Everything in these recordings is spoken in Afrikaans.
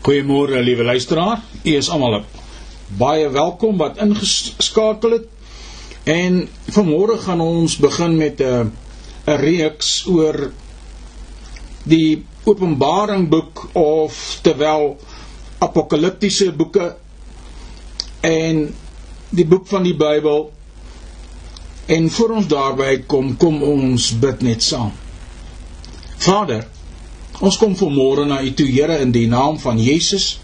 Goeiemôre liewe luisteraar. U is almal baie welkom wat ingeskakel het. En vanmôre gaan ons begin met 'n 'n reeks oor die Openbaring boek of terwyl apokaliptiese boeke en die boek van die Bybel. En voor ons daarby kom, kom ons bid net saam. Vader, Ons kom vanmôre na U toe, Here, in die naam van Jesus.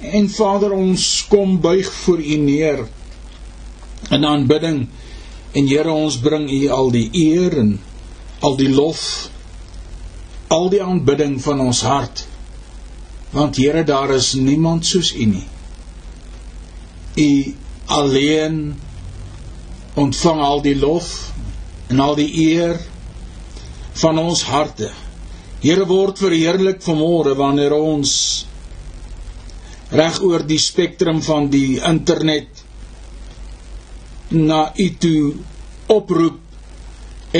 En Vader, ons kom buig voor U neer in aanbidding. En Here, ons bring U al die eer en al die lof, al die aanbidding van ons hart. Want Here, daar is niemand soos U nie. U alleen ontvang al die lof en al die eer van ons harte. Here word verheerlik vanmôre wanneer ons reg oor die spektrum van die internet na U toe oproep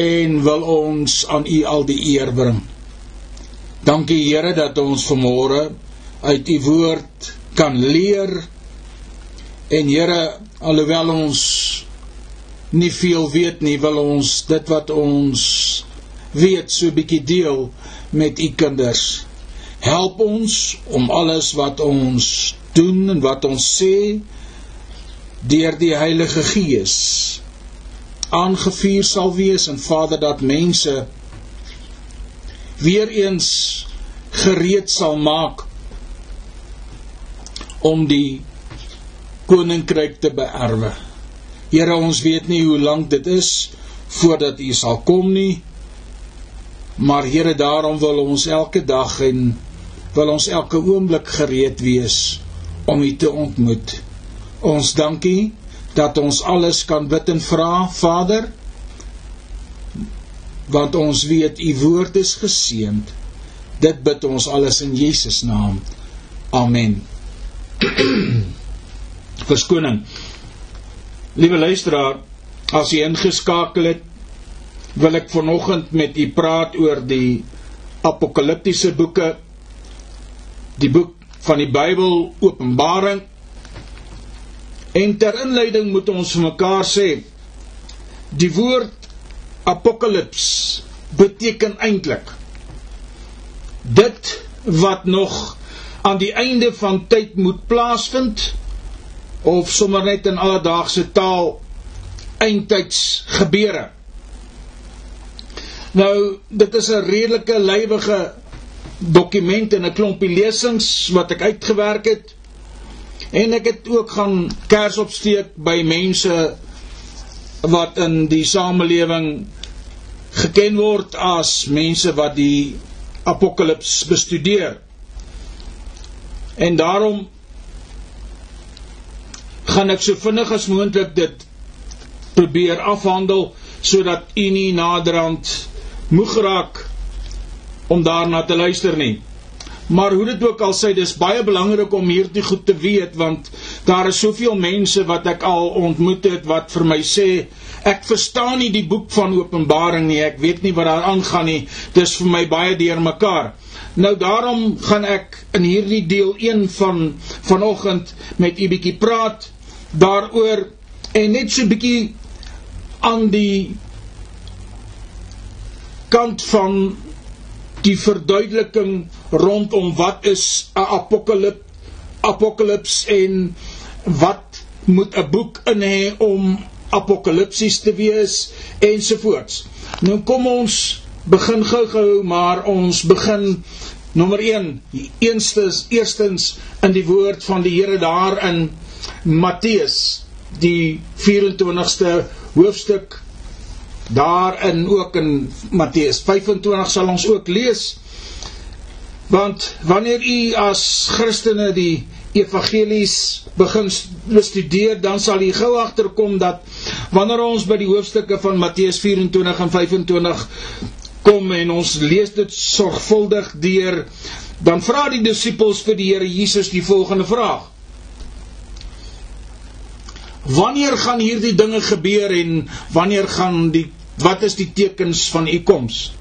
en wil ons aan U al die eer bring. Dankie Here dat ons vanmôre uit U woord kan leer en Here alhoewel ons nie veel weet nie wil ons dit wat ons weet so bietjie deel met u kinders. Help ons om alles wat ons doen en wat ons sê deur die Heilige Gees aangevuur sal wees en Vader dat mense weer eens gereed sal maak om die koninkryk te beerwe. Here ons weet nie hoe lank dit is voordat U sal kom nie. Maar Here, daarom wil ons elke dag en wil ons elke oomblik gereed wees om U te ontmoet. Ons dankie dat ons alles kan bid en vra, Vader, want ons weet U woord is geseënd. Dit bid ons alles in Jesus naam. Amen. Verskoning. Liewe luisteraar, as jy ingeskakel het wil ek vanoggend met u praat oor die apokaliptiese boeke die boek van die Bybel Openbaring. En ter inleiding moet ons vir mekaar sê die woord apokalips beteken eintlik dit wat nog aan die einde van tyd moet plaasvind of sommer net in alledaagse taal eindtyds gebeure Nou, dit is 'n redelike lywige dokument en 'n klompie lesings wat ek uitgewerk het. En ek het ook gaan kers opsteek by mense wat in die samelewing geken word as mense wat die apokalips bestudeer. En daarom gaan ek so vinnig as moontlik dit probeer afhandel sodat u nie naderhand moeg raak om daarna te luister nie. Maar hoe dit ook al sê, dis baie belangrik om hierdie goed te weet want daar is soveel mense wat ek al ontmoet het wat vir my sê ek verstaan nie die boek van Openbaring nie, ek weet nie wat daar aangaan nie. Dis vir my baie deurmekaar. Nou daarom gaan ek in hierdie deel 1 van vanoggend met u bietjie praat daaroor en net so bietjie aan die kant van die verduideliking rondom wat is 'n apokalip apokalips en wat moet 'n boek in hê om apokalipsies te wees ensovoorts. Nou kom ons begin gou-gou maar ons begin nommer 1 eerstens eerstens in die woord van die Here daar in Matteus die 24ste hoofstuk daarin ook in Matteus 25 sal ons ook lees want wanneer u as Christene die evangelies begin bestudeer dan sal u gou agterkom dat wanneer ons by die hoofstukke van Matteus 24 en 25 kom en ons lees dit sorgvuldig deur dan vra die disippels vir die Here Jesus die volgende vraag Wanneer gaan hierdie dinge gebeur en wanneer gaan die wat is die tekens van u koms?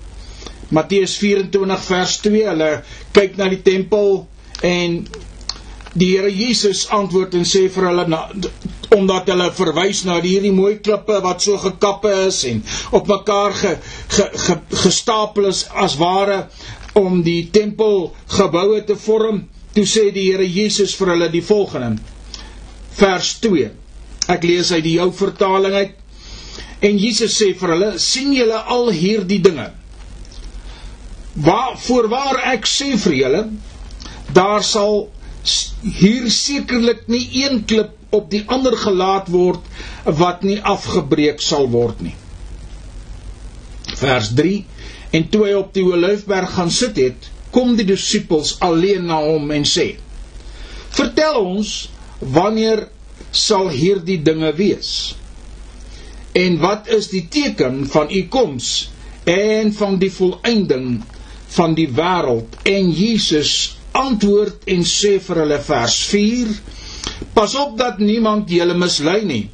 Matteus 24 vers 2, hulle kyk na die tempel En die Here Jesus antwoord en sê vir hulle na, omdat hulle verwys na hierdie mooi klippe wat so gekappe is en op mekaar ge, ge, ge, gestapel is as ware om die tempelgeboue te vorm. Toe sê die Here Jesus vir hulle die volgende. Vers 2. Ek lees uit die jou vertaling uit. En Jesus sê vir hulle: "Sien julle al hierdie dinge? Waar voorwaar ek sê vir julle, daar sal hier sekerlik nie een klip op die ander gelaat word wat nie afgebreek sal word nie." Vers 3 En toe hy op die Olyfberg gaan sit het, kom die disippels alleen na hom en sê: "Vertel ons, wanneer sal hierdie dinge wees?" En wat is die teken van u koms en van die volëinding van die wêreld? En Jesus antwoord en sê vir hulle vers 4: Pas op dat niemand julle mislei nie.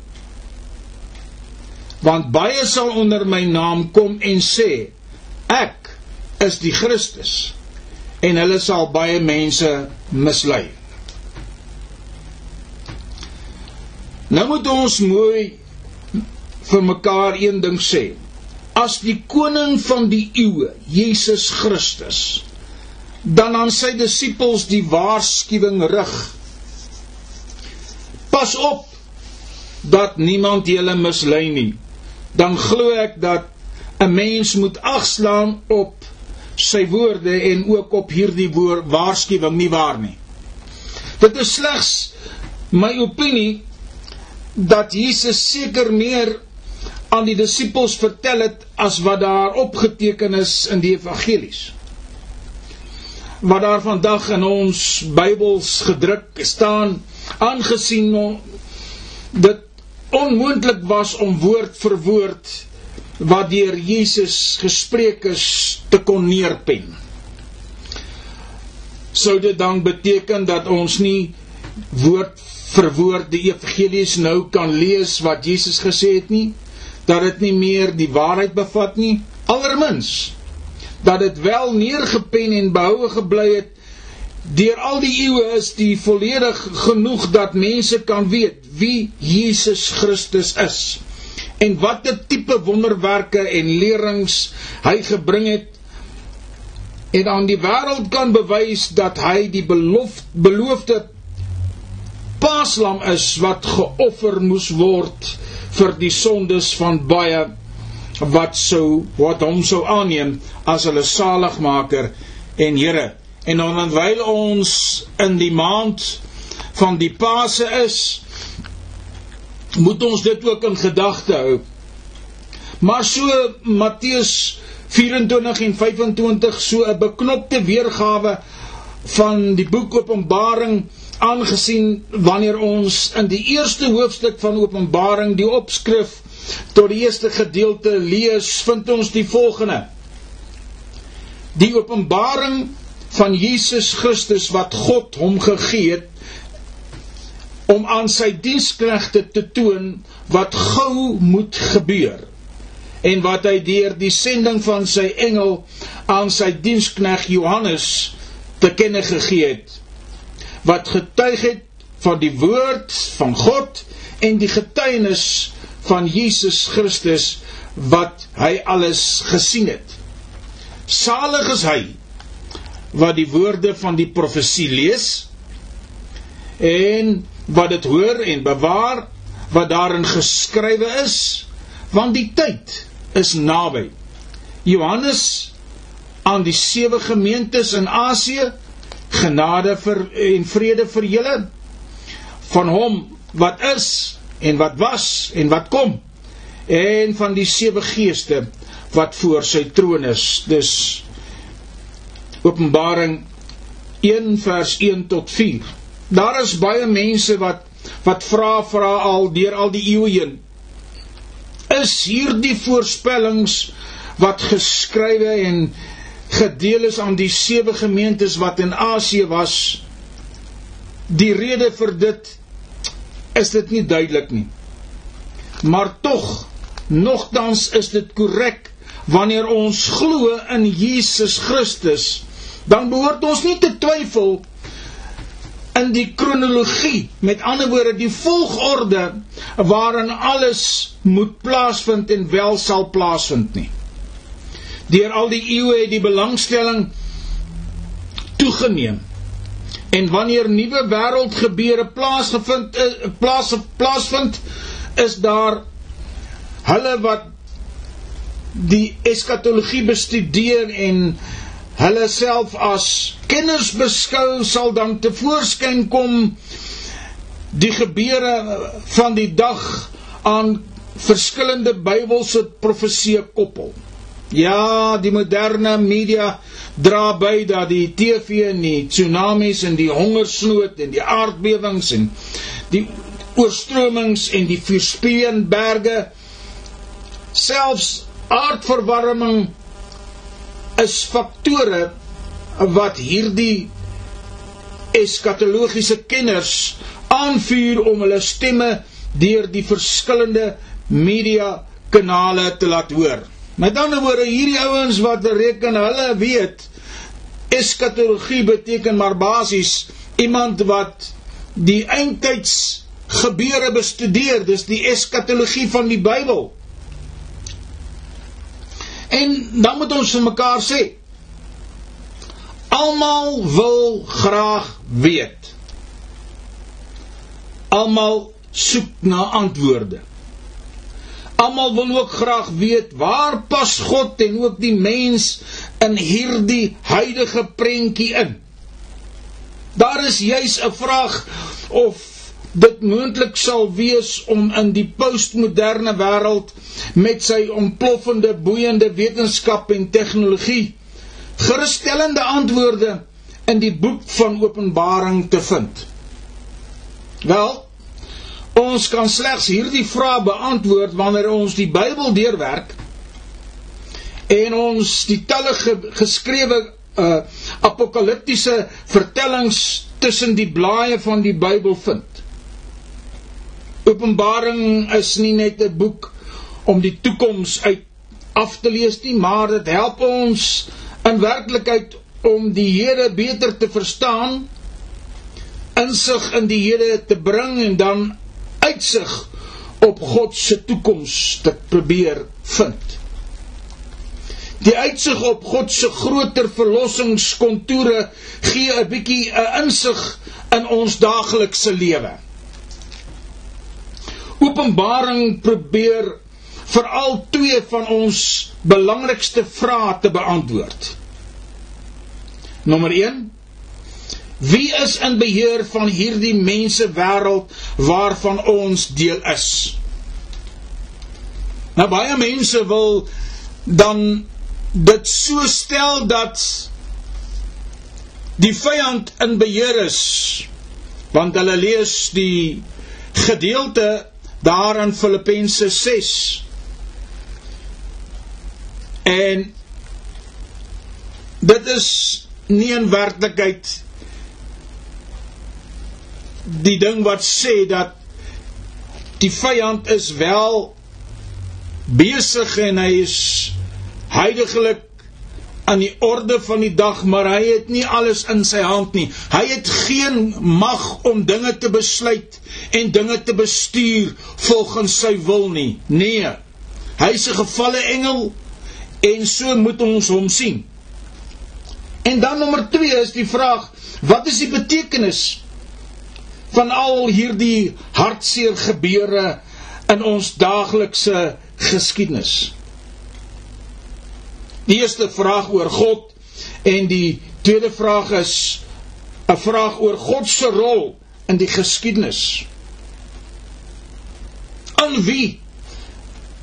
Want baie sal onder my naam kom en sê: Ek is die Christus. En hulle sal baie mense mislei. Nou moet ons mooi vir mekaar een ding sê. As die koning van die eeue, Jesus Christus, dan aan sy disippels die waarskuwing rig. Pas op dat niemand julle mislei nie. Dan glo ek dat 'n mens moet agslaan op sy woorde en ook op hierdie woord waarskuwing nie waar nie. Dit is slegs my opinie dat Jesus seker meer aan die disippels vertel het as wat daar opgeteken is in die evangelies. Wat daar vandag in ons Bybels gedruk staan, aangesien dit onmoontlik was om woord vir woord wat deur Jesus gespreek is te kon neerpen. Sou dit dan beteken dat ons nie woord vir woord die evangelies nou kan lees wat Jesus gesê het nie? dat dit nie meer die waarheid bevat nie allermins dat dit wel neergepen en behoue gebly het deur al die eeue is die volledig genoeg dat mense kan weet wie Jesus Christus is en watter tipe wonderwerke en lerings hy gebring het en aan die wêreld kan bewys dat hy die beloofde paaslam is wat geoffer moes word vir die sondes van baie wat sou wat hom sou aanneem as hulle saligmaker en Here. En terwyl ons in die maand van die Paase is, moet ons dit ook in gedagte hou. Maar so Matteus 24 en 25 so 'n beknopte weergawe van die boek Openbaring aangesien wanneer ons in die eerste hoofstuk van Openbaring die opskrif tot die eerste gedeelte lees, vind ons die volgende: Die openbaring van Jesus Christus wat God hom gegee het om aan sy diensknegte te toon wat gou moet gebeur en wat hy deur die sending van sy engel aan sy dienskneg Johannes te kenne gegee het wat getuig het van die woord van God en die getuienis van Jesus Christus wat hy alles gesien het. Salig is hy wat die woorde van die profesie lees en wat dit hoor en bewaar wat daarin geskrywe is want die tyd is naby. Johannes aan die sewe gemeentes in Asië genade vir en vrede vir julle van hom wat is en wat was en wat kom en van die sewe geeste wat voor sy troon is. Dis Openbaring 1 vers 1 tot 4 daar is baie mense wat wat vra vra al deur al die eeue heen. Is hierdie voorspellings wat geskrywe en gedeel is aan die sewe gemeentes wat in Asië was. Die rede vir dit is dit nie duidelik nie. Maar tog nogtans is dit korrek wanneer ons glo in Jesus Christus, dan behoort ons nie te twyfel in die kronologie, met ander woorde die volgorde waarin alles moet plaasvind en wel sal plaasvind nie. Deur al die eeue het die belangstelling toegeneem. En wanneer nuwe wêreldgebeure plaasgevind eh, plaas plaasvind, is daar hulle wat die eskatologie bestudeer en hulle self as kenners beskou sal dan tevoorskyn kom die gebeure van die dag aan verskillende Bybelse profeseë koppel. Ja, die moderne media dra by dat die TV en die tsunamies en die hongersnood en die aardbewings en die oorstromings en die vuurspeenberge selfs aardverwarming is faktore wat hierdie eskatologiese kenners aanvuur om hulle stemme deur die verskillende media kanale te laat hoor. Met ander woorde, hierdie ouens wat reken hulle weet eskatologie beteken maar basies iemand wat die eindtyds gebeure bestudeer, dis die eskatologie van die Bybel. En dan moet ons vir mekaar sê almal wil graag weet. Almal soek na antwoorde. Almal wil ook graag weet waar pas God en ook die mens in hierdie huidige prentjie in. Daar is juis 'n vraag of dit moontlik sal wees om in die postmoderne wêreld met sy ontploffende boeiende wetenskap en tegnologie gerusstellende antwoorde in die boek van Openbaring te vind. Wel, ons kan slegs hierdie vraag beantwoord wanneer ons die Bybel deurwerk en ons die talle geskrewe uh, apokaliptiese vertellings tussen die blaaie van die Bybel vind. Openbaring is nie net 'n boek om die toekoms uit af te lees nie, maar dit help ons in werklikheid om die Here beter te verstaan, insig in die Here te bring en dan uitsig op God se toekoms te probeer vind. Die uitsig op God se groter verlossingskontoure gee 'n bietjie 'n insig in ons daaglikse lewe. Openbaring probeer veral twee van ons belangrikste vrae te beantwoord. Nommer 1 Wie is in beheer van hierdie mense wêreld waarvan ons deel is? Nou baie mense wil dan dit so stel dat die vyand in beheer is want hulle lees die gedeelte daar in Filippense 6. En dit is nie in werklikheid die ding wat sê dat die vyand is wel besig en hy is heiliglik aan die orde van die dag, maar hy het nie alles in sy hand nie. Hy het geen mag om dinge te besluit en dinge te bestuur volgens sy wil nie. Nee. Hy is 'n gevalle engel en so moet ons hom sien. En dan nommer 2 is die vraag, wat is die betekenis van al hierdie hartseer gebeure in ons daaglikse geskiedenis? Die eerste vraag oor God en die tweede vraag is 'n vraag oor God se rol in die geskiedenis. Aan wie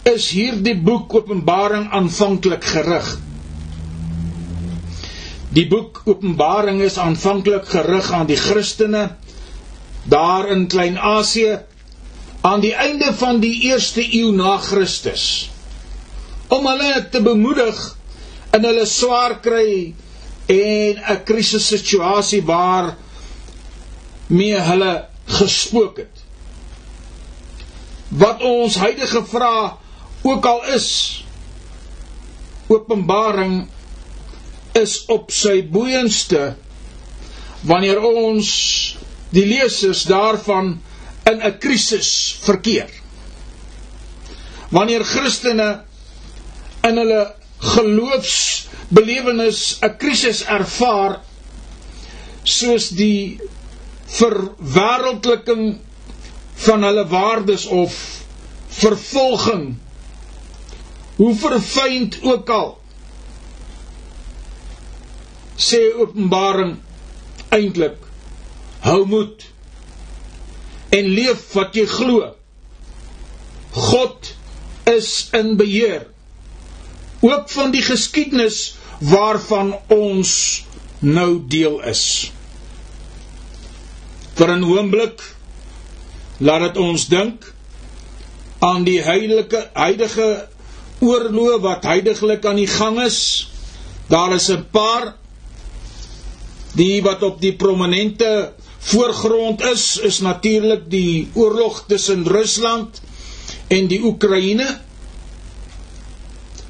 is hierdie boek Openbaring aanvanklik gerig? Die boek Openbaring is aanvanklik gerig aan die Christene daar in Klein-Asië aan die einde van die eerste eeu na Christus om hulle te bemoedig in hulle swaar kry en 'n krisissituasie waar mee hulle gespook het. Wat ons huidige vraag ook al is Openbaring is op sy boeiendste wanneer ons die lesers daarvan in 'n krisis verkeer. Wanneer Christene in hulle geloofsbelewenis 'n krisis ervaar soos die verwêreldliking van hulle waardes of vervolging hoe verfynd ook al sê openbaring eintlik hou moed en leef wat jy glo. God is in beheer. Ook van die geskiedenis waarvan ons nou deel is. Vir 'n oomblik laat dit ons dink aan die heilige huidige oorlog wat heidaglik aan die gang is. Daar is 'n paar die wat op die prominente voorgrond is is natuurlik die oorlog tussen Rusland en die Oekraïne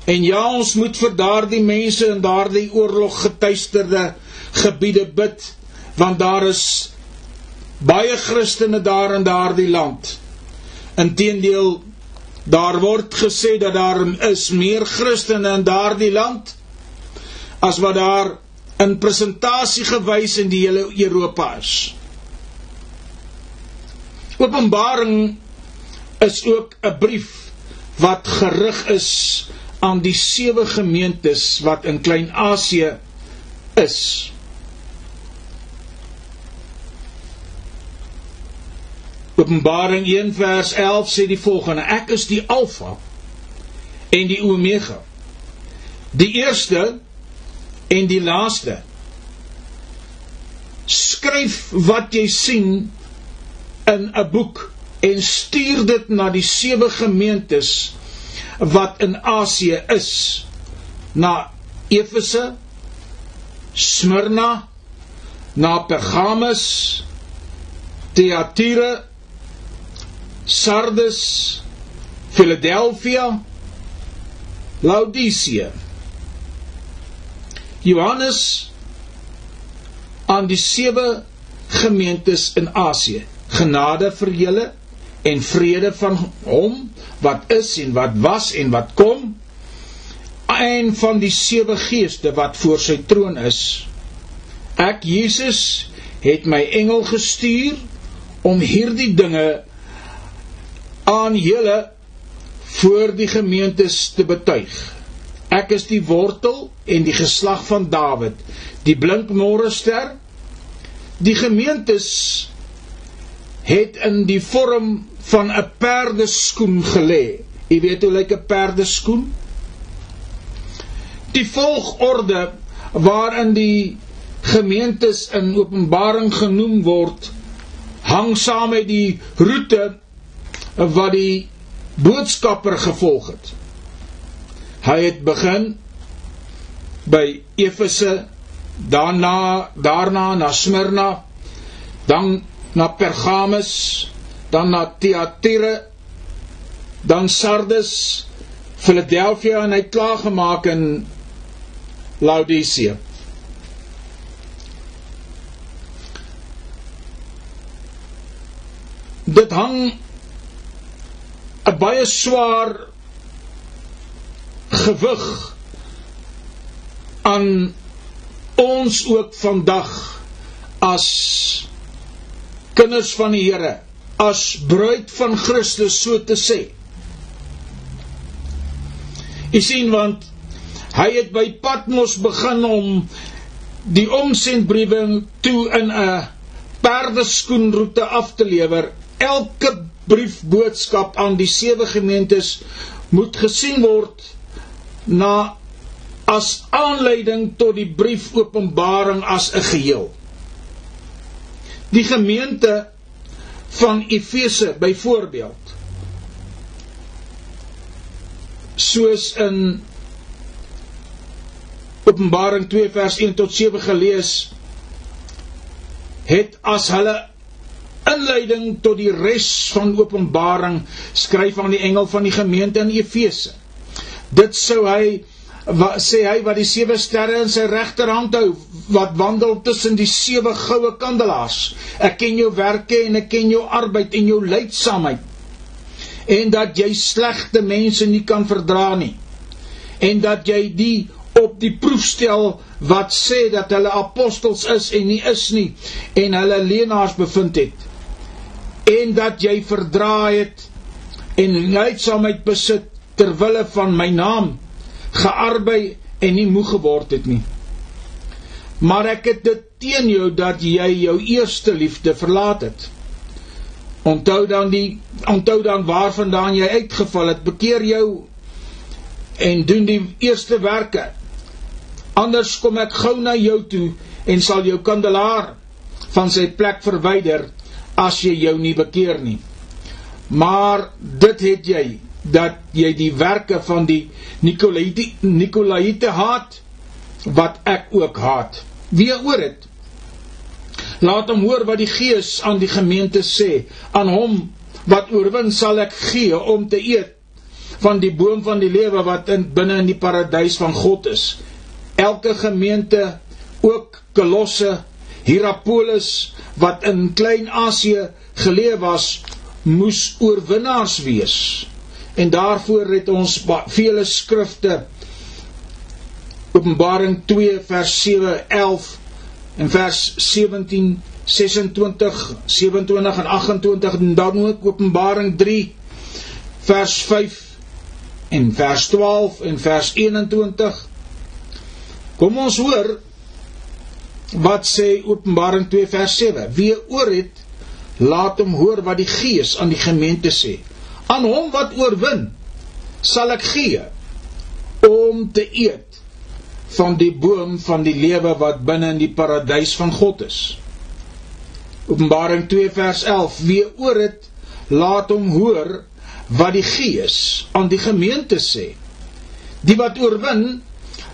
en ja ons moet vir daardie mense in daardie oorlog getuisterde gebiede bid want daar is baie Christene daar in daardie land. Inteendeel daar word gesê dat daar is meer Christene in daardie land as wat daar in presentasie gewys in die hele Europa is. Openbaring is ook 'n brief wat gerig is aan die sewe gemeentes wat in Klein-Asië is. Openbaring 1 vers 11 sê die volgende: Ek is die Alfa en die Omega. Die eerste en die laaste. Skryf wat jy sien in 'n boek en stuur dit na die sewe gemeentes wat in Asië is. Na Efese, Smyrna, na Pergamus, Thyatira, Sardes, Philadelphia, Laodicea. Johannes aan die sewe gemeentes in Asië. Genade vir julle en vrede van hom wat is en wat was en wat kom en van die sewe geeste wat voor sy troon is. Ek Jesus het my engel gestuur om hierdie dinge aan julle voor die gemeentes te betuig. Ek is die wortel en die geslag van Dawid, die blink môrester. Die gemeentes het in die vorm van 'n perdeskoen gelê. Jy weet hoe lyk 'n perdeskoen? Die volgorde waarin die gemeentes in Openbaring genoem word, hang saam met die roete wat die boodskapper gevolg het. Hy het begin by Efese, daarna daarna na Smyrna, dan na Pergamus, dan na Thyatira, dan Sardes, Philadelphia en hy klaar gemaak in Laodicea. Dit hang 'n baie swaar gewig aan ons ook vandag as kinders van die Here, as bruid van Christus so te sê. Jy sien want hy het by Patmos begin om die omsendbriewe toe in 'n perdeskoenroete af te lewer. Elke briefboodskap aan die sewe gemeentes moet gesien word na as aanleiding tot die brief Openbaring as 'n geheel. Die gemeente van Efese byvoorbeeld soos in Openbaring 2 vers 1 tot 7 gelees het as hulle inleiding tot die res van Openbaring skryf aan die engel van die gemeente in Efese. Dit sou hy wat sê hy wat die sewe sterre in sy regterhand hou wat wandel tussen die sewe goue kandelaars. Ek ken jou werke en ek ken jou arbeid en jou lydsaamheid en dat jy slegte mense nie kan verdra nie. En dat jy die op die proef stel wat sê dat hulle apostels is en nie is nie en hulle leenaars bevind het. En dat jy verdra het en lydsaamheid besit ter wille van my naam gearbei en nie moeg geword het nie. Maar ek het dit teen jou dat jy jou eerste liefde verlaat het. Onthou dan die onthou dan waarvandaan jy uitgeval het, bekeer jou en doen die eerste werke. Anders kom ek gou na jou toe en sal jou kandelaar van sy plek verwyder as jy jou nie bekeer nie. Maar dit het jy dat jy die werke van die Nikolaite Nikolaite haat wat ek ook haat. Wie oor dit? Laat hom hoor wat die Gees aan die gemeente sê. Aan hom wat oorwin sal ek gee om te eet van die boom van die lewe wat in binne in die paradys van God is. Elke gemeente ook Kolosse, Hierapolis wat in Klein-Asië geleef was, moes oorwinnaars wees en daarvoor het ons vele skrifte. Openbaring 2 vers 7 11 en vers 17 26 27 en 28 en dan ook Openbaring 3 vers 5 en vers 12 en vers 21 Kom ons hoor wat sê Openbaring 2 vers 7 Wie oor het laat hom hoor wat die Gees aan die gemeente sê aan hom wat oorwin sal ek gee om te eet van die boom van die lewe wat binne in die paradys van God is. Openbaring 2 vers 11: Wie oor dit laat hom hoor wat die Gees aan die gemeente sê. Die wat oorwin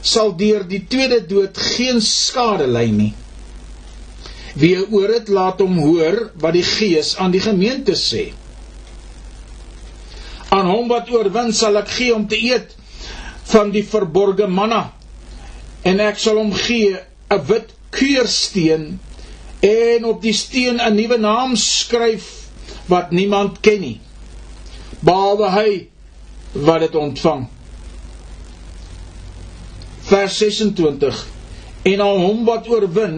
sal deur die tweede dood geen skade ly nie. Wie oor dit laat hom hoor wat die Gees aan die gemeente sê. Aan hom wat oorwin sal ek gee om te eet van die verborgde manna. En ek sal hom gee 'n wit keursteen en op die steen 'n nuwe naam skryf wat niemand ken nie. Behalwe hy wat dit ontvang. Vers 26 En aan hom wat oorwin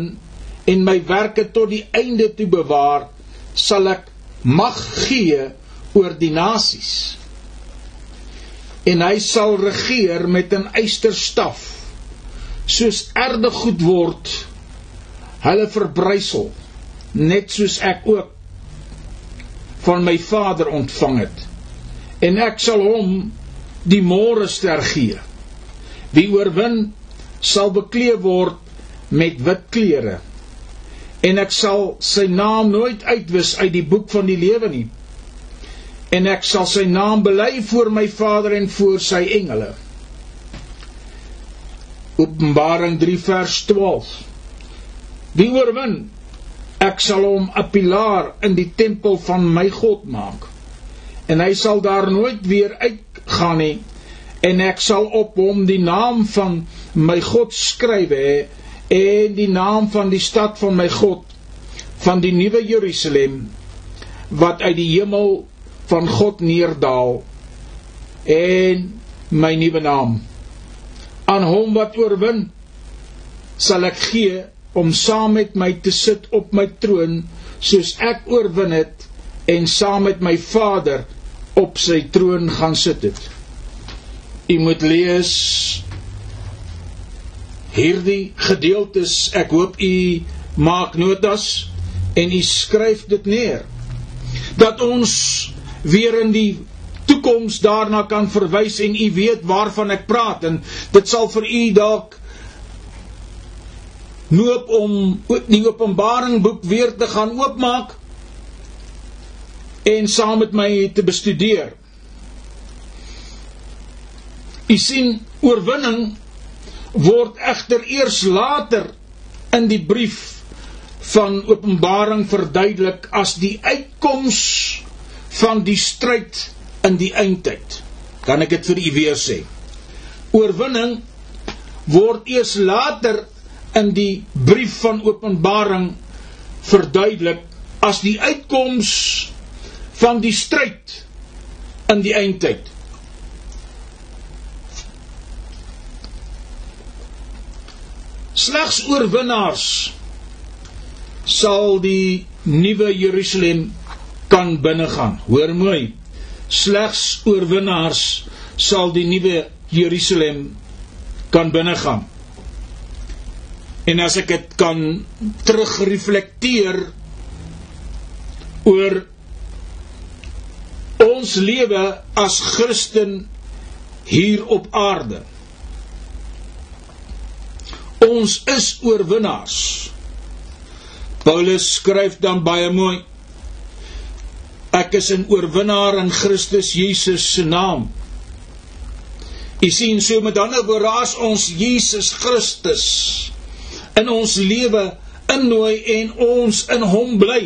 en my werke tot die einde toe bewaar, sal ek mag gee oor die nasies en hy sal regeer met 'n eysterstaf soos erde goed word hulle verbrysel net soos ek ook van my vader ontvang het. En ek sal hom die môre ster gee. Wie oorwin sal bekleed word met wit klere. En ek sal sy naam nooit uitwis uit die boek van die lewe nie en ek sal sy naam bely voor my Vader en voor sy engele. Openbaring 3 vers 12. Wie oorwin, ek sal hom 'n pilaar in die tempel van my God maak. En hy sal daar nooit weer uitgaan nie en ek sal op hom die naam van my God skryf hè en die naam van die stad van my God van die nuwe Jerusalem wat uit die hemel van God neerdaal en my nuwe naam. Aan hom wat oorwin sal ek gee om saam met my te sit op my troon soos ek oorwin het en saam met my Vader op sy troon gaan sit het. U moet lees hierdie gedeeltes. Ek hoop u maak notas en u skryf dit neer. Dat ons weer in die toekoms daarna kan verwys en u weet waarvan ek praat en dit sal vir u dalk noop om die Openbaring boek weer te gaan oopmaak en saam met my te bestudeer. U sien oorwinning word egter eers later in die brief van Openbaring verduidelik as die uitkoms van die stryd in die eindtyd. Kan ek dit vir u weer sê? Oorwinning word eers later in die brief van Openbaring verduidelik as die uitkoms van die stryd in die eindtyd. Slegs oorwinnaars sal die nuwe Jerusalem kan binnegaan. Hoor mooi. Slegs oorwinnaars sal die nuwe Jerusalem kan binnegaan. En as ek dit kan terugreflekteer oor ons lewe as Christen hier op aarde. Ons is oorwinnaars. Paulus skryf dan baie mooi Ek is 'n oorwinnaar in Christus Jesus se naam. U sien so met ander woorde as ons Jesus Christus in ons lewe innooi en ons in hom bly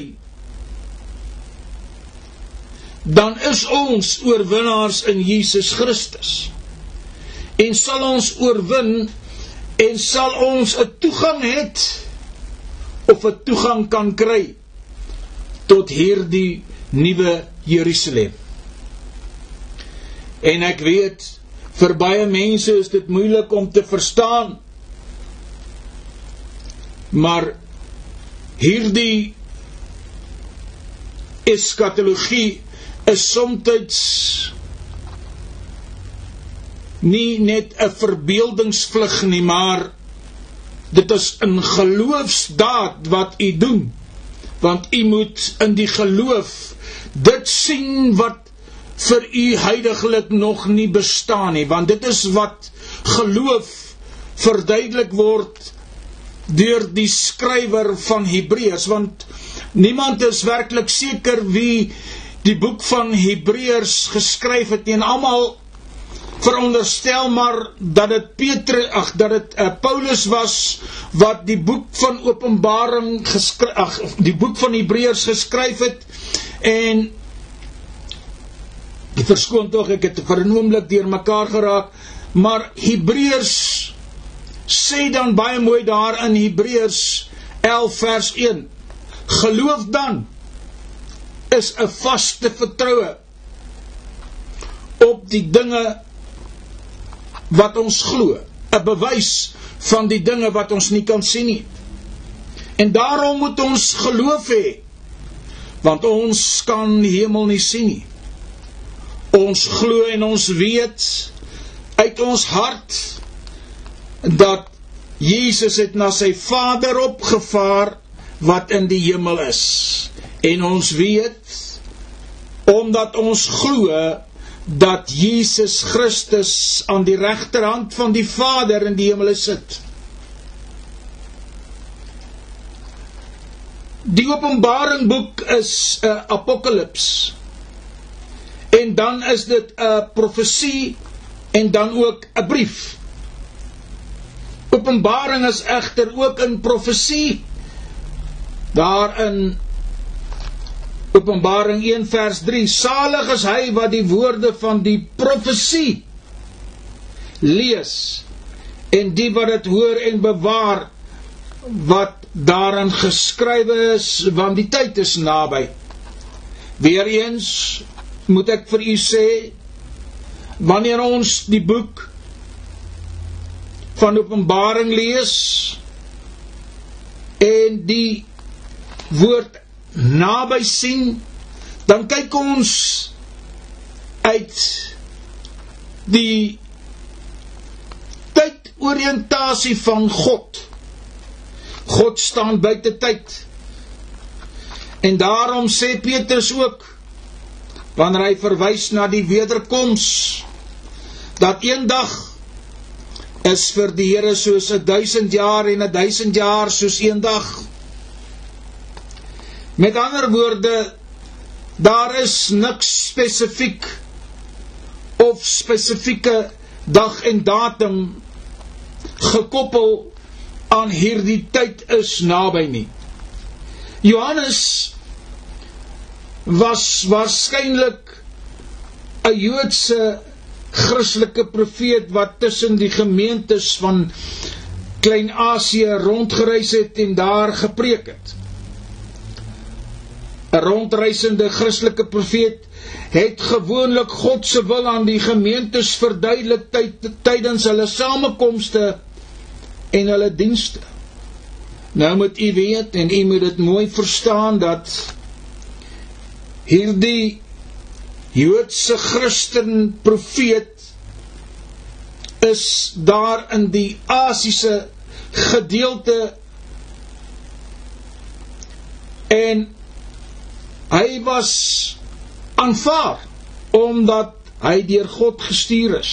dan is ons oorwinnaars in Jesus Christus en sal ons oorwin en sal ons 'n toegang het of 'n toegang kan kry tot hierdie nuwe Jerusalem. En ek weet vir baie mense is dit moeilik om te verstaan. Maar hierdie eskatologie is soms nie net 'n verbeeldingsvlug nie maar dit is 'n geloofsdaad wat u doen. Want u moet in die geloof dit sien wat vir u heiliglik nog nie bestaan nie want dit is wat geloof verduidelik word deur die skrywer van Hebreërs want niemand is werklik seker wie die boek van Hebreërs geskryf het en almal veronderstel maar dat dit Petrus ag dat dit uh, Paulus was wat die boek van Openbaring geskryf ag die boek van Hebreërs geskryf het en verskoon tog ek het vir 'n oomblik deurmekaar geraak maar Hebreërs sê dan baie mooi daar in Hebreërs 11 vers 1 geloof dan is 'n vaste vertroue op die dinge wat ons glo 'n bewys van die dinge wat ons nie kan sien nie en daarom moet ons geloof hê want ons kan die hemel nie sien nie ons glo en ons weet uit ons hart dat Jesus het na sy Vader opgevaar wat in die hemel is. En ons weet omdat ons glo dat Jesus Christus aan die regterhand van die Vader in die hemel sit. Die Openbaring boek is 'n apokalips. En dan is dit 'n profesie en dan ook 'n brief. Openbaring is egter ook in profesie. Daarin Openbaring 1 vers 3: Salig is hy wat die woorde van die profesie lees en die wat dit hoor en bewaar wat daarin geskrywe is want die tyd is naby. Weereens moet ek vir u sê wanneer ons die boek van Openbaring lees en die woord naby sien, dan kyk ons uit die tydoriëntasie van God. God staan buite tyd. En daarom sê Petrus ook wanneer hy verwys na die wederkoms dat eendag is vir die Here soos 'n 1000 jaar en 'n 1000 jaar soos een dag. Met ander woorde, daar is niks spesifiek of spesifieke dag en datum gekoppel aan hierdie tyd is naby nie. Johannes was waarskynlik 'n Joodse Christelike profeet wat tussen die gemeentes van Klein-Asië rondgereis het en daar gepreek het. 'n Rondreisende Christelike profeet het gewoonlik God se wil aan die gemeentes verduidelik tyd, tydens hulle samekomste en hulle dienste. Nou moet u weet en u moet dit mooi verstaan dat hierdie Joodse Christen profeet is daar in die Asiese gedeelte en hy was aanvaar omdat hy deur God gestuur is.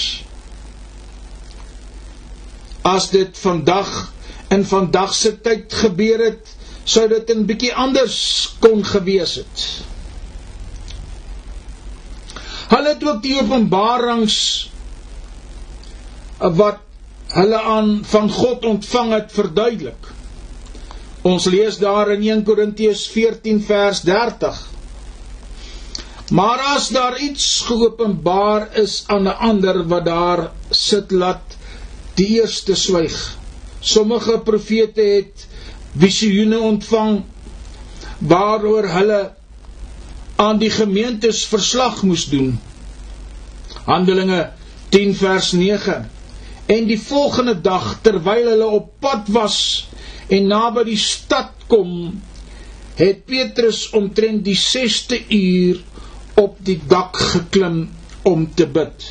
As dit vandag in vandag se tyd gebeur het, sou dit 'n bietjie anders kon gewees het. Hulle het ook die openbarings wat hulle aan van God ontvang het verduidelik. Ons lees daar in 1 Korintiërs 14 vers 30. Maar as daar iets geopenbaar is aan 'n ander wat daar sit laat die eerste swyg. Sommige profete het visioene ontvang waaroor hulle aan die gemeentes verslag moes doen. Handelinge 10 vers 9. En die volgende dag terwyl hulle op pad was en naby die stad kom, het Petrus omtrent die 6ste uur op die dak geklim om te bid.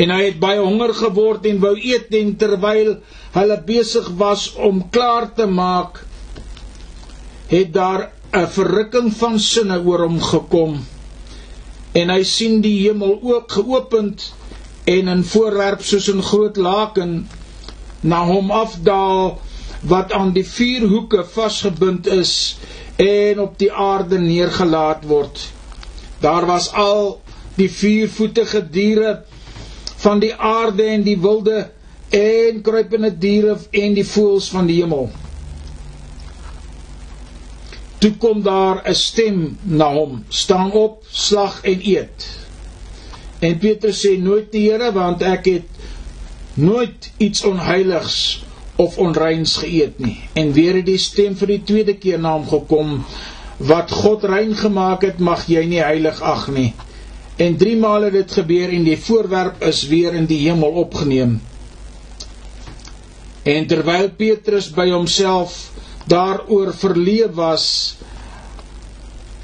En hy het baie honger geword en wou eet en terwyl hulle besig was om klaar te maak, het daar 'n verrukking van sinne oor hom gekom en hy sien die hemel ook geopend en 'n voorwerp soos 'n groot laken na hom afdaal wat aan die vier hoeke vasgebind is en op die aarde neergelaat word daar was al die viervoetige diere van die aarde en die wilde en kruipende diere en die voëls van die hemel Toe kom daar 'n stem na hom: "Staan op, slag en eet." En Petrus sê: "Nooit, die Here, want ek het nooit iets onheiligs of onreins geëet nie." En weer het die stem vir die tweede keer na hom gekom: "Wat God rein gemaak het, mag jy nie heilig ag nie." En 3 maal het dit gebeur en die voorwerp is weer in die hemel opgeneem. En terwyl Petrus by homself daaroor verleë was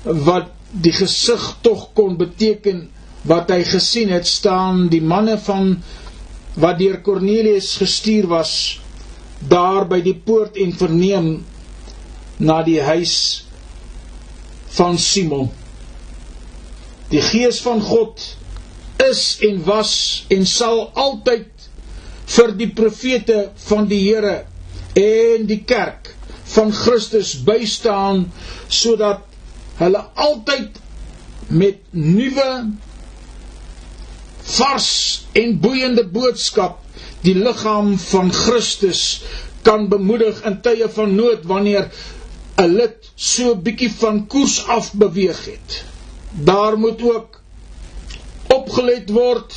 wat die gesig tog kon beteken wat hy gesien het staan die manne van wat deur Cornelius gestuur was daar by die poort en verneem na die huis van Simon. Die gees van God is en was en sal altyd vir die profete van die Here en die kerk van Christus bystaan sodat hulle altyd met nuwe vars en boeiende boodskap die liggaam van Christus kan bemoedig in tye van nood wanneer 'n lid so bietjie van koers af beweeg het. Daar moet ook opgelet word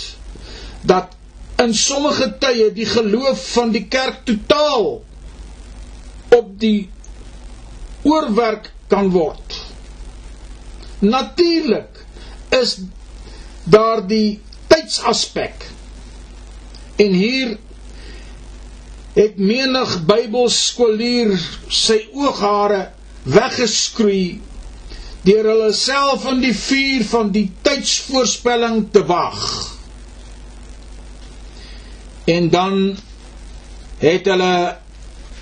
dat in sommige tye die geloof van die kerk totaal op die oorwerk kan word. Natuurlik is daar die tydsaspek. En hier het menig Bybelskoolier sy ooghare weggeskroei deur hulle self in die vuur van die tydsvoorspelling te wag. En dan het hulle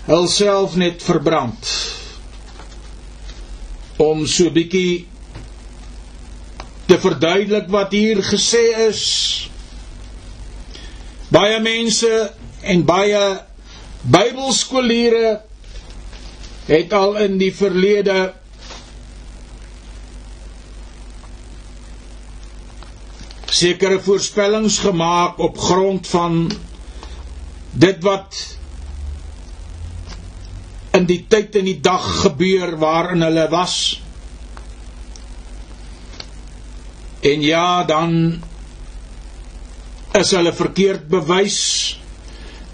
hulself net verbrand om so bietjie te verduidelik wat hier gesê is baie mense en baie Bybelskooliere het al in die verlede sekere voorspellings gemaak op grond van dit wat in die tyd en die dag gebeur waarin hulle was. En ja, dan is hulle verkeerd bewys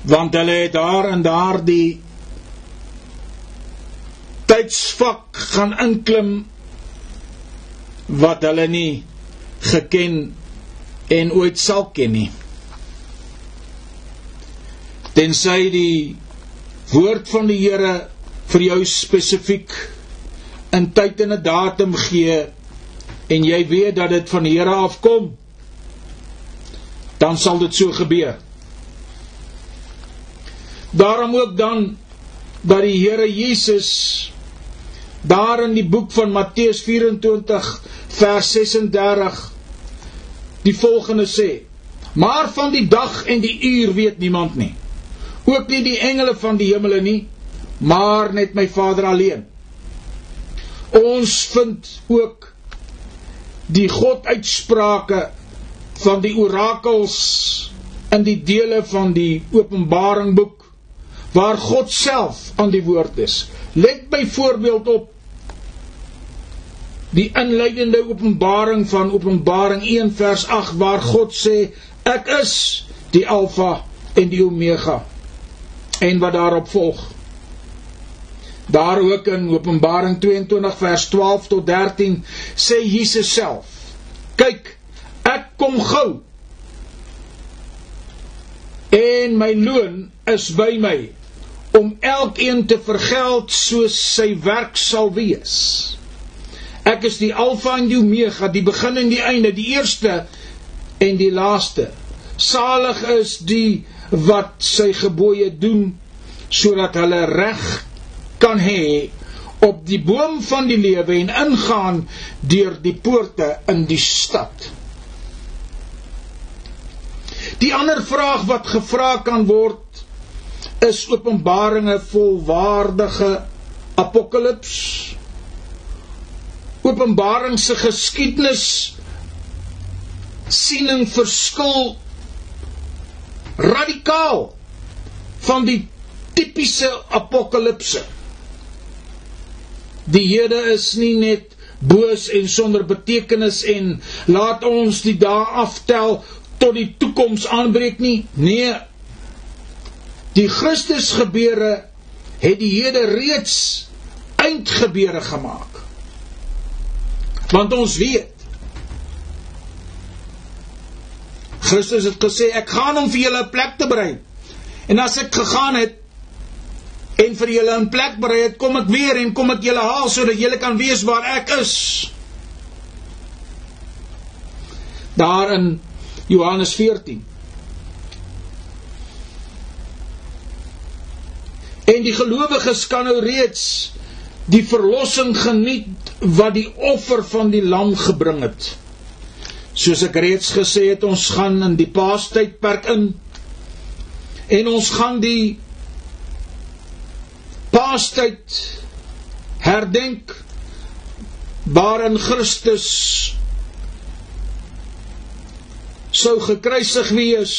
want hulle het daar in daardie tydsvak gaan inklim wat hulle nie geken en ooit sal ken nie. Tensy die woord van die Here vir jou spesifiek in tyd en 'n datum gee en jy weet dat dit van die Here afkom dan sal dit so gebeur. Daarom ook dan dat die Here Jesus daar in die boek van Matteus 24 vers 36 die volgende sê maar van die dag en die uur weet niemand nie ook nie die engele van die hemele nie maar net my Vader alleen. Ons vind ook die God uitsprake van die orakels in die dele van die Openbaring boek waar God self aan die woord is. Let byvoorbeeld op die inleidende openbaring van Openbaring 1 vers 8 waar God sê ek is die alfa en die omega en wat daarop volg. Daar ook in Openbaring 22 vers 12 tot 13 sê Jesus self kyk ek kom gou en my loon is by my om elkeen te vergeld soos sy werk sal wees Ek is die Alfa en die Omega, die begin en die einde, die eerste en die laaste. Salig is die wat sy gebooie doen sodat hulle reg kan hê op die boom van die lewe en ingaan deur die poorte in die stad. Die ander vraag wat gevra kan word is Openbaringe volwaardige apokalips Openbaring se geskiedenis siening verskil radikaal van die tipiese apokalipse. Die Here is nie net boos en sonder betekenis en laat ons die dae aftel tot die toekoms aanbreek nie. Nee. Die Christus gebeure het die Here reeds eindgebeure gemaak. Want ons weet Christus het gesê ek gaan om vir julle 'n plek te berei. En as ek gegaan het en vir julle 'n plek berei het, kom ek weer en kom ek julle haal sodat julle kan weet waar ek is. Daar in Johannes 14. En die gelowiges kan nou reeds die verlossing geniet wat die offer van die lam gebring het. Soos ek reeds gesê het, ons gaan in die Paastydperk in en ons gaan die Paastyd herdenk waarin Christus sou gekruisig wees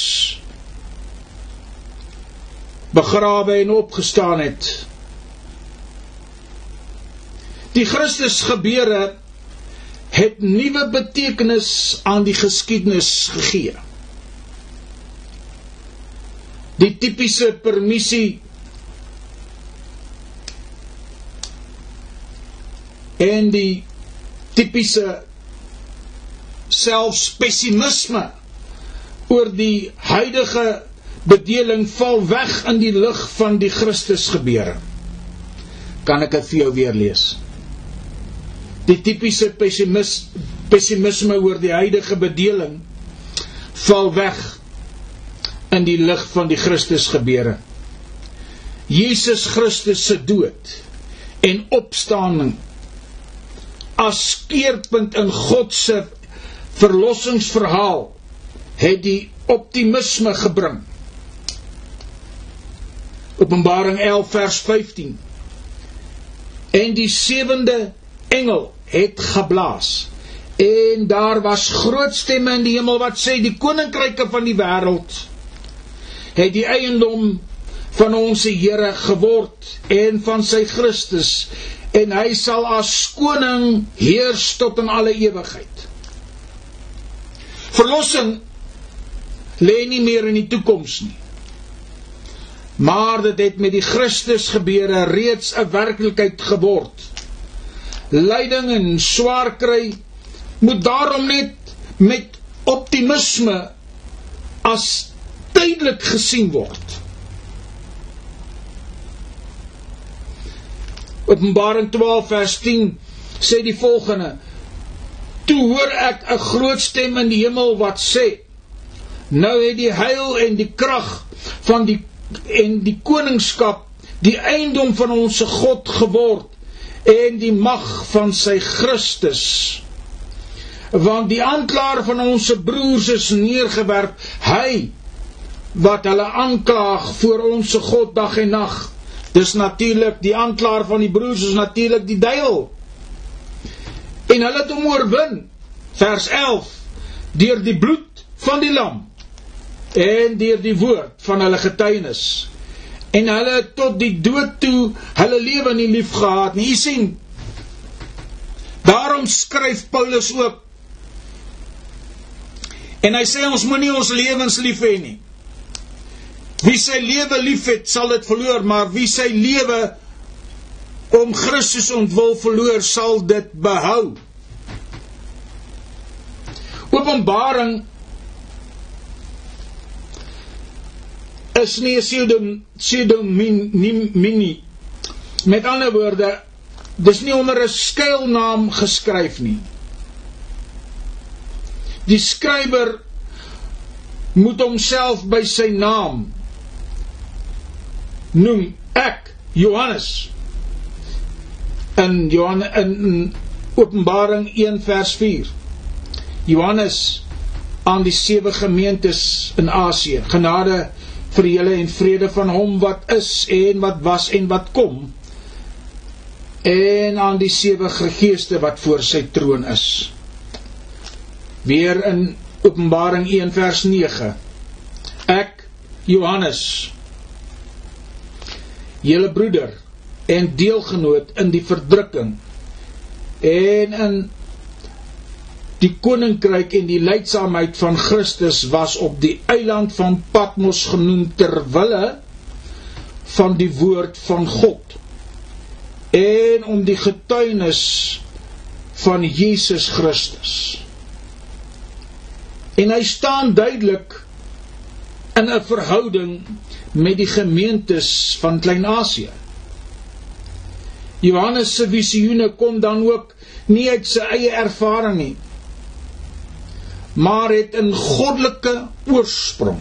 begrawe en opgestaan het Die Christus gebeure het nuwe betekenis aan die geskiedenis gegee. Die tipiese permissie en die tipiese selfs pessimisme oor die huidige bedeling val weg in die lig van die Christus gebeure. Kan ek dit vir jou weer lees? die tipiese pessimis pessimisme oor die huidige bedeling val weg in die lig van die Christus gebeure. Jesus Christus se dood en opstanding as keerpunt in God se verlossingsverhaal het die optimisme gebring. Openbaring 11 vers 15. En die sewende engel het geblaas. En daar was groot stemme in die hemel wat sê die koninkryke van die wêreld het die eiendom van ons Here geword en van sy Christus en hy sal as koning heers tot in alle ewigheid. Verlossing lê nie meer in die toekoms nie. Maar dit het met die Christus gebeure reeds 'n werklikheid geword. Lyding en swaar kry moet daarom net met optimisme as tydelik gesien word. Openbaring 12 vers 10 sê die volgende: Toe hoor ek 'n groot stem in die hemel wat sê: Nou het die heil en die krag van die en die koningskap die eiendom van ons God geword en die mag van sy Christus. Want die aanklaer van ons broers is neergewerp hy wat hulle aanklaag voor ons God dag en nag dis natuurlik die aanklaer van die broers is natuurlik die duiwel en hulle het hom oorwin vers 11 deur die bloed van die lam en deur die woord van hulle getuienis en hulle tot die dood toe hulle lewe nie lief gehad nie. Sien. Daarom skryf Paulus ook. En hy sê ons moenie ons lewens lief hê nie. Wie sy lewe liefhet, sal dit verloor, maar wie sy lewe om Christus ontwil verloor, sal dit behou. Openbaring is nie 'n pseudonimie. Met ander woorde, dis nie onder 'n skuilnaam geskryf nie. Die skrywer moet homself by sy naam noem. Ek, Johannes. In Johan in Openbaring 1 vers 4. Johannes aan die sewe gemeentes in Asië. Genade vir julle en vrede van hom wat is en wat was en wat kom. En aan die sewe geeste wat voor sy troon is. Weer in Openbaring 1 vers 9 ek Johannes julle broeder en deelgenoot in die verdrukking en in Die koninkryk en die leidsaamheid van Christus was op die eiland van Patmos genoem ter wille van die woord van God en om die getuienis van Jesus Christus. En hy staan duidelik in 'n verhouding met die gemeentes van Klein-Asië. Johannes se visioene kom dan ook nie uit sy eie ervaring nie, maar het 'n goddelike oorsprong.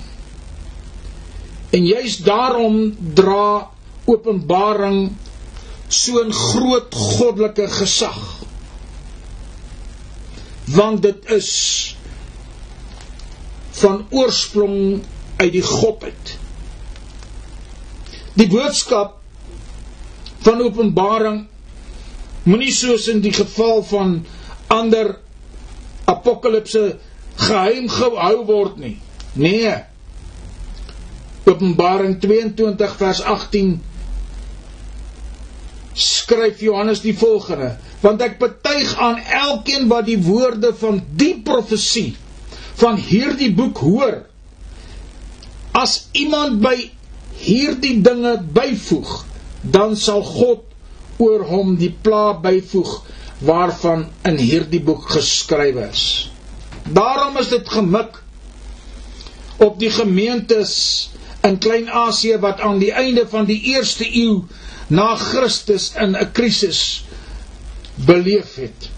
En juis daarom dra Openbaring so 'n groot goddelike gesag. Want dit is van oorsprong uit die godheid. Die boodskap van Openbaring moenie soos in die geval van ander apokalipse geheim gehou word nie. Nee. Openbaring 22 vers 18 skryf Johannes die volgende: Want ek betuig aan elkeen wat die woorde van die profesie van hierdie boek hoor, as iemand by hierdie dinge byvoeg, dan sal God oor hom die pla byvoeg waarvan in hierdie boek geskrywe is. Daarom is dit gemik op die gemeentes in Klein-Asië wat aan die einde van die eerste eeu na Christus in 'n krisis beleef het.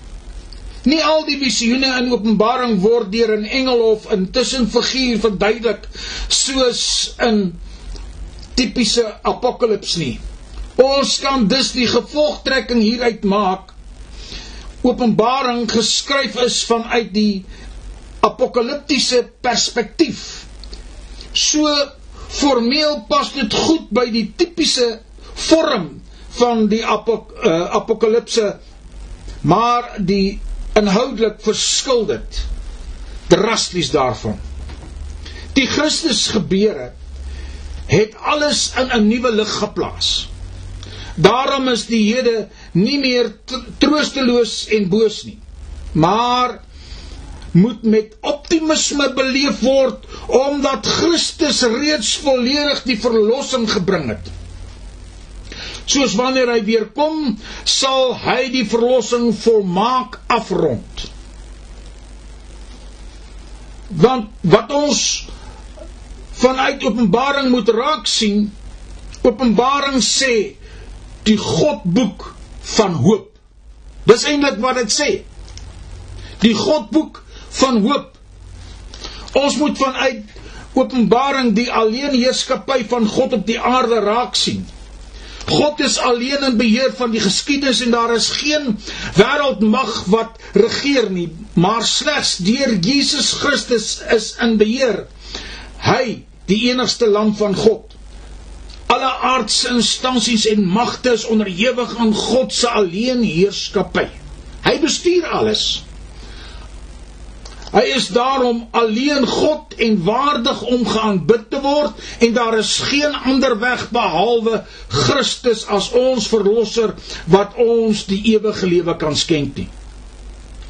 Nie al die visioene in Openbaring word deur 'n engel of intussen figuur verduidelik soos in tipiese apokalips nie. Ons kan dus die gevolgtrekking hieruit maak Openbaring geskryf is vanuit die apokaliptiese perspektief. So formeel pas dit goed by die tipiese vorm van die apok, uh, apokalipse, maar die inhoudelik verskil dit drasties daarvan. Die Christus gebeure het alles in 'n nuwe lig geplaas. Daarom is die Jode nie meer troosteloos en boos nie, maar moet met optimisme beleef word omdat Christus reeds volledig die verlossing gebring het. Soos wanneer hy weer kom, sal hy die verlossing volmaak afrond. Want wat ons vanuit Openbaring moet raak sien, Openbaring sê die Godboek van hoop. Dis eintlik wat dit sê. Die Godboek van hoop. Ons moet vanuit Openbaring die alleen heerskappy van God op die aarde raak sien. God is alleen in beheer van die geskiedenis en daar is geen wêreldmag wat regeer nie, maar slegs deur Jesus Christus is in beheer. Hy, die enigste lam van God. Alle aardse instansies en magte is onderhewig aan God se alleen heerskappy. Hy bestuur alles. Hy is daarom alleen God en waardig om geaanbid te word en daar is geen ander weg behalwe Christus as ons verlosser wat ons die ewige lewe kan skenk nie.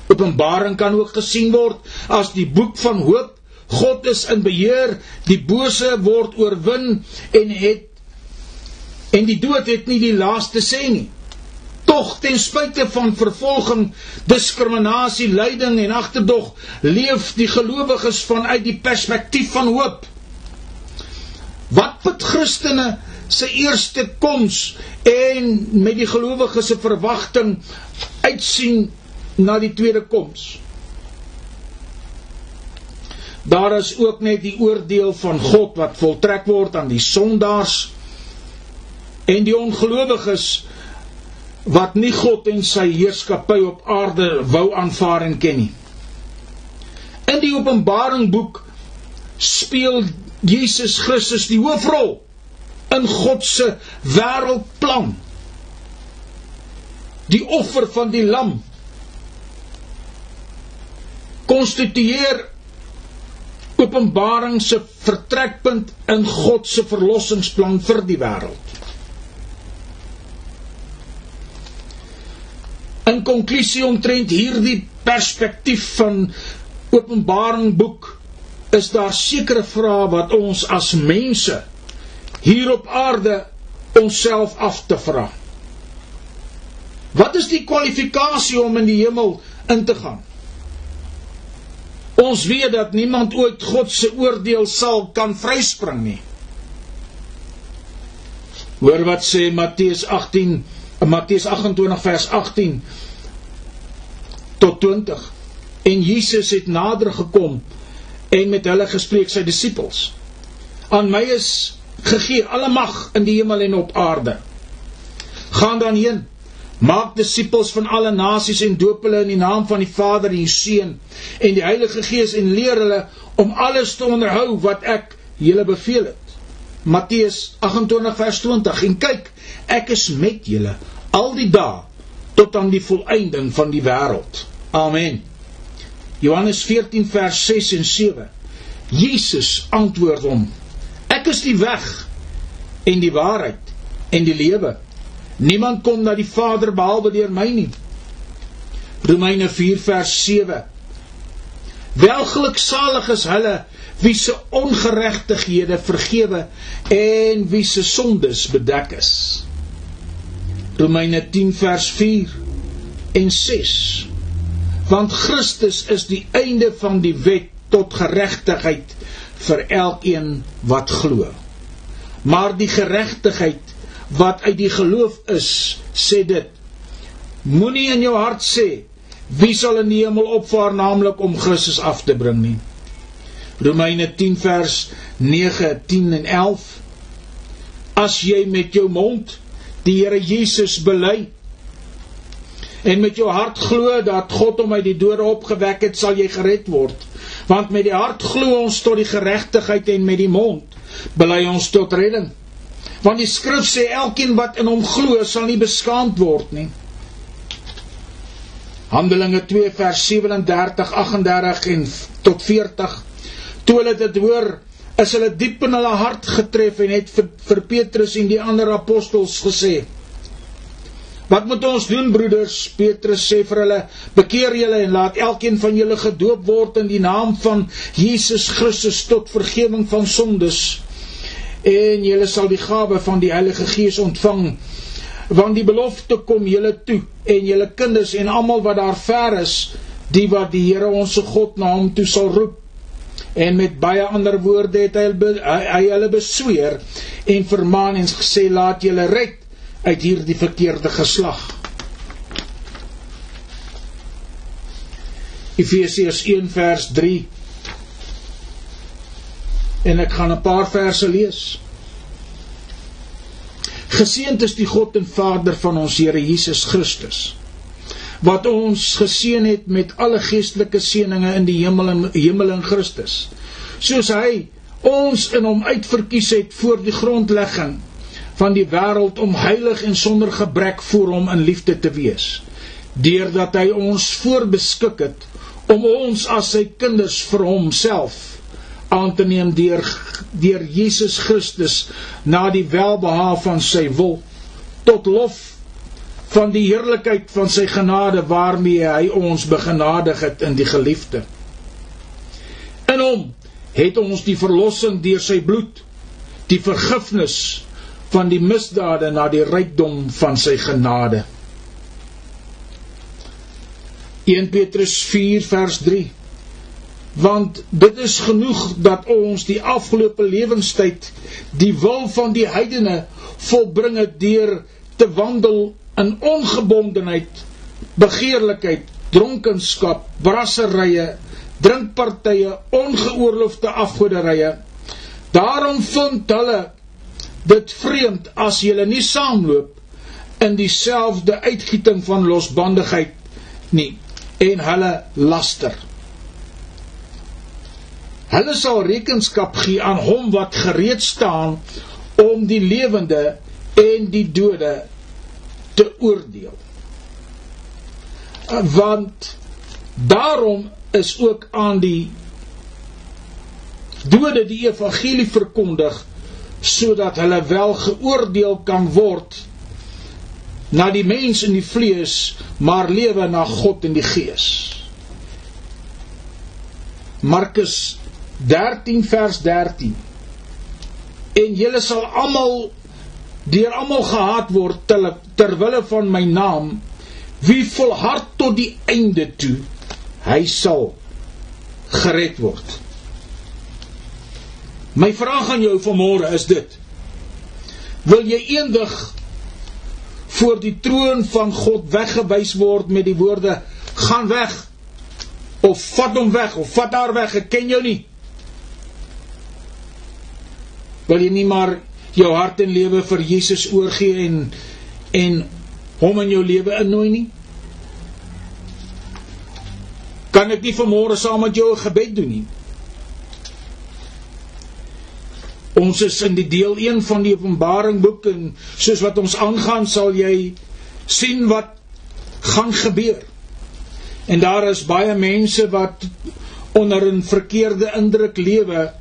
Openbaring kan ook gesien word as die boek van hoop. God is in beheer, die bose word oorwin en het en die dood het nie die laaste sê nie tog ten spyte van vervolging, diskriminasie, lyding en agterdog, leef die gelowiges vanuit die perspektief van hoop. Wat met Christene se eerste koms en met die gelowiges se verwagting uitsien na die tweede koms? Daar is ook net die oordeel van God wat voltrek word aan die sondaars en die ongelowiges wat nie God en sy heerskappy op aarde wou aanvaar en ken nie. In die Openbaring boek speel Jesus Christus die hoofrol in God se wêreldplan. Die offer van die lam konstitueer Openbaring se vertrekpunt in God se verlossingsplan vir die wêreld. In konklusie omtrent hierdie perspektief van Openbaring boek is daar sekere vrae wat ons as mense hier op aarde onsself af te vra. Wat is die kwalifikasie om in die hemel in te gaan? Ons weet dat niemand ooit God se oordeel sal kan vryspring nie. Hoor wat sê Matteus 18 in Matteus 28 vers 18 tot 20. En Jesus het nader gekom en met hulle gespreek sy disippels. Aan my is gegee alle mag in die hemel en op aarde. Gaan dan heen, maak disippels van alle nasies en doop hulle in die naam van die Vader en die Seun en die Heilige Gees en leer hulle om alles te onderhou wat ek julle beveel het. Matteus 28 vers 20 en kyk ek is met julle al die dae tot aan die volëinding van die wêreld. Amen. Johannes 14 vers 6 en 7. Jesus antwoord hom: Ek is die weg en die waarheid en die lewe. Niemand kom na die Vader behalwe deur my nie. Romeine 4 vers 7. Welgeluksalig is hulle wie se ongeregtighede vergewe en wie se sondes bedek is. Romeine 10 vers 4 en 6 Want Christus is die einde van die wet tot geregtigheid vir elkeen wat glo. Maar die geregtigheid wat uit die geloof is, sê dit: Moenie in jou hart sê wie sal in die hemel opvaar naamlik om Christus af te bring nie. Romeine 10 vers 9, 10 en 11 As jy met jou mond die Here Jesus bely en met jou hart glo dat God hom uit die dode opgewek het, sal jy gered word. Want met die hart glo ons tot die geregtigheid en met die mond bely ons tot redding. Want die skrif sê elkeen wat in hom glo sal nie beskaamd word nie. Handelinge 2 vers 37, 38 en tot 40. Toe hulle dit hoor, is hulle diep in hulle hart getref en het vir, vir Petrus en die ander apostels gesê: Wat moet ons doen broeders? Petrus sê vir hulle: "Bekeer julle en laat elkeen van julle gedoop word in die naam van Jesus Christus tot vergifnis van sondes, en julle sal die gawe van die Heilige Gees ontvang." want die belofte kom julle toe en julle kinders en almal wat daar ver is die wat die Here ons se God na hom toe sal roep en met baie ander woorde het hy hy hulle besweer en vermaan en gesê laat julle red uit hierdie verkeerde geslag. Efesiërs 1 vers 3 En ek gaan 'n paar verse lees. Geseënd is die God en Vader van ons Here Jesus Christus wat ons geseën het met alle geestelike seënings in die hemel en hemel in Christus. Soos hy ons in hom uitverkies het voor die grondlegging van die wêreld om heilig en sonder gebrek voor hom in liefde te wees, deurdat hy ons voorbeskik het om ons as sy kinders vir homself aan te neem deur deur Jesus Christus na die welbehae van sy wil tot lof van die heerlikheid van sy genade waarmee hy ons begenadig het in die geliefde. In hom het ons die verlossing deur sy bloed, die vergifnis van die misdade na die rykdom van sy genade. 1 Petrus 4 vers 3 Want dit is genoeg dat ons die afgelope lewenstyd die wil van die heidene volbring het deur te wandel in ongebondenheid, begeerlikheid, dronkenskap, brasserye, drinkpartye, ongeoorloofde afgoderye. Daarom vind hulle dit vreemd as jy nie saamloop in dieselfde uitgieting van losbandigheid nie en hulle laster. Hulle sal rekenskap gee aan hom wat gereed staan om die lewende en die dode te oordeel. Want daarom is ook aan die dode die evangelie verkondig sodat hulle wel geoordeel kan word na die mens in die vlees, maar lewe na God in die gees. Markus 13 vers 13. En julle sal almal deur almal gehaat word ter, ter wille van my naam. Wie volhard tot die einde toe, hy sal gered word. My vraag aan jou vanmôre is dit: Wil jy eendag voor die troon van God weggewys word met die woorde: "Gaan weg" of "Vat hom weg" of "Vat haar weg, ek ken jou nie"? Wil jy nie maar jou hart en lewe vir Jesus oorgee en en hom in jou lewe innooi nie? Kan ek nie vanmôre saam met jou 'n gebed doen nie? Ons is in die deel 1 van die Openbaring boek en soos wat ons aangaan sal jy sien wat gaan gebeur. En daar is baie mense wat onder 'n verkeerde indruk lewe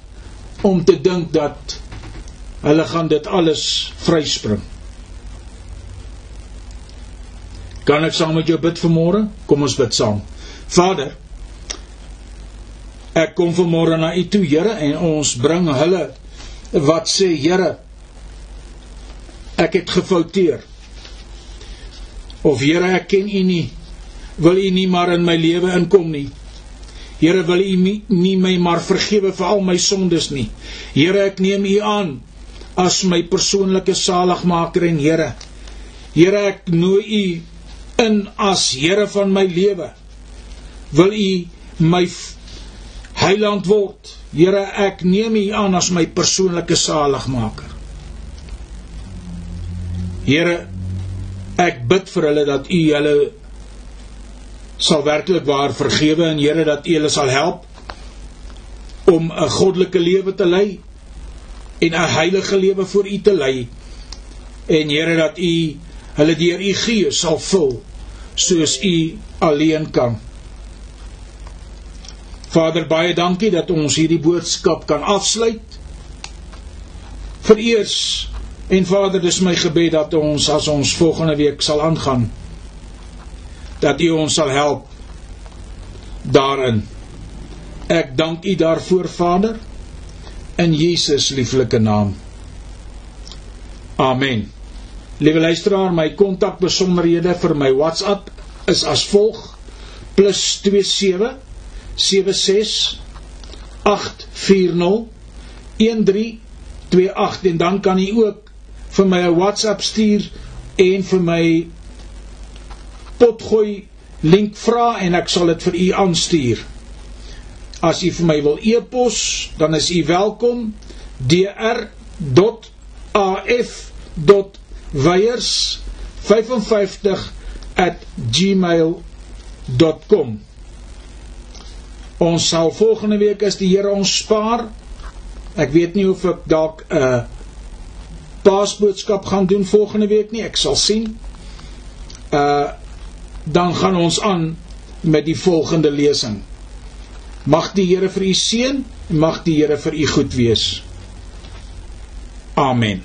om te dink dat hulle gaan dit alles vryspring. Kan ek saam met jou bid vanmôre? Kom ons bid saam. Vader, ek kom vanmôre na U toe, Here, en ons bring hulle wat sê Here ek het gefouteer of Here ek ken U nie wil U nie maar in my lewe inkom nie Here wil U nie my maar vergewe vir al my sondes nie Here ek neem U aan as my persoonlike saligmaker en Here. Here ek nooi U in as Here van my lewe. Wil U my heiland word? Here, ek neem U aan as my persoonlike saligmaker. Here, ek bid vir hulle dat U hulle sal werklik waar vergewe en Here dat U hulle sal help om 'n goddelike lewe te lei en 'n heilige lewe voor U te lei. En Here dat U hulle deur U Gees sal vul soos U alleen kan. Vader, baie dankie dat ons hierdie boodskap kan afsluit. Vereers En Vader, dis my gebed dat ons as ons volgende week sal aangaan dat U ons sal help daarin. Ek dank U daarvoor, Vader, in Jesus lieflike naam. Amen. Liewe luisteraar, my kontakbesonderhede vir my WhatsApp is as volg: +27 76 840 1328 en dan kan u ook vir my 'n WhatsApp stuur en vir my potgooi link vra en ek sal dit vir u aanstuur. As u vir my wil e-pos, dan is u welkom dr.af.weyers55@gmail.com. Ons sal volgende week as die Here ons spaar. Ek weet nie of ek dalk 'n uh, paasboodskap gaan doen volgende week nie. Ek sal sien. Uh dan gaan ons aan met die volgende lesing. Mag die Here vir u seën en mag die Here vir u goed wees. Amen.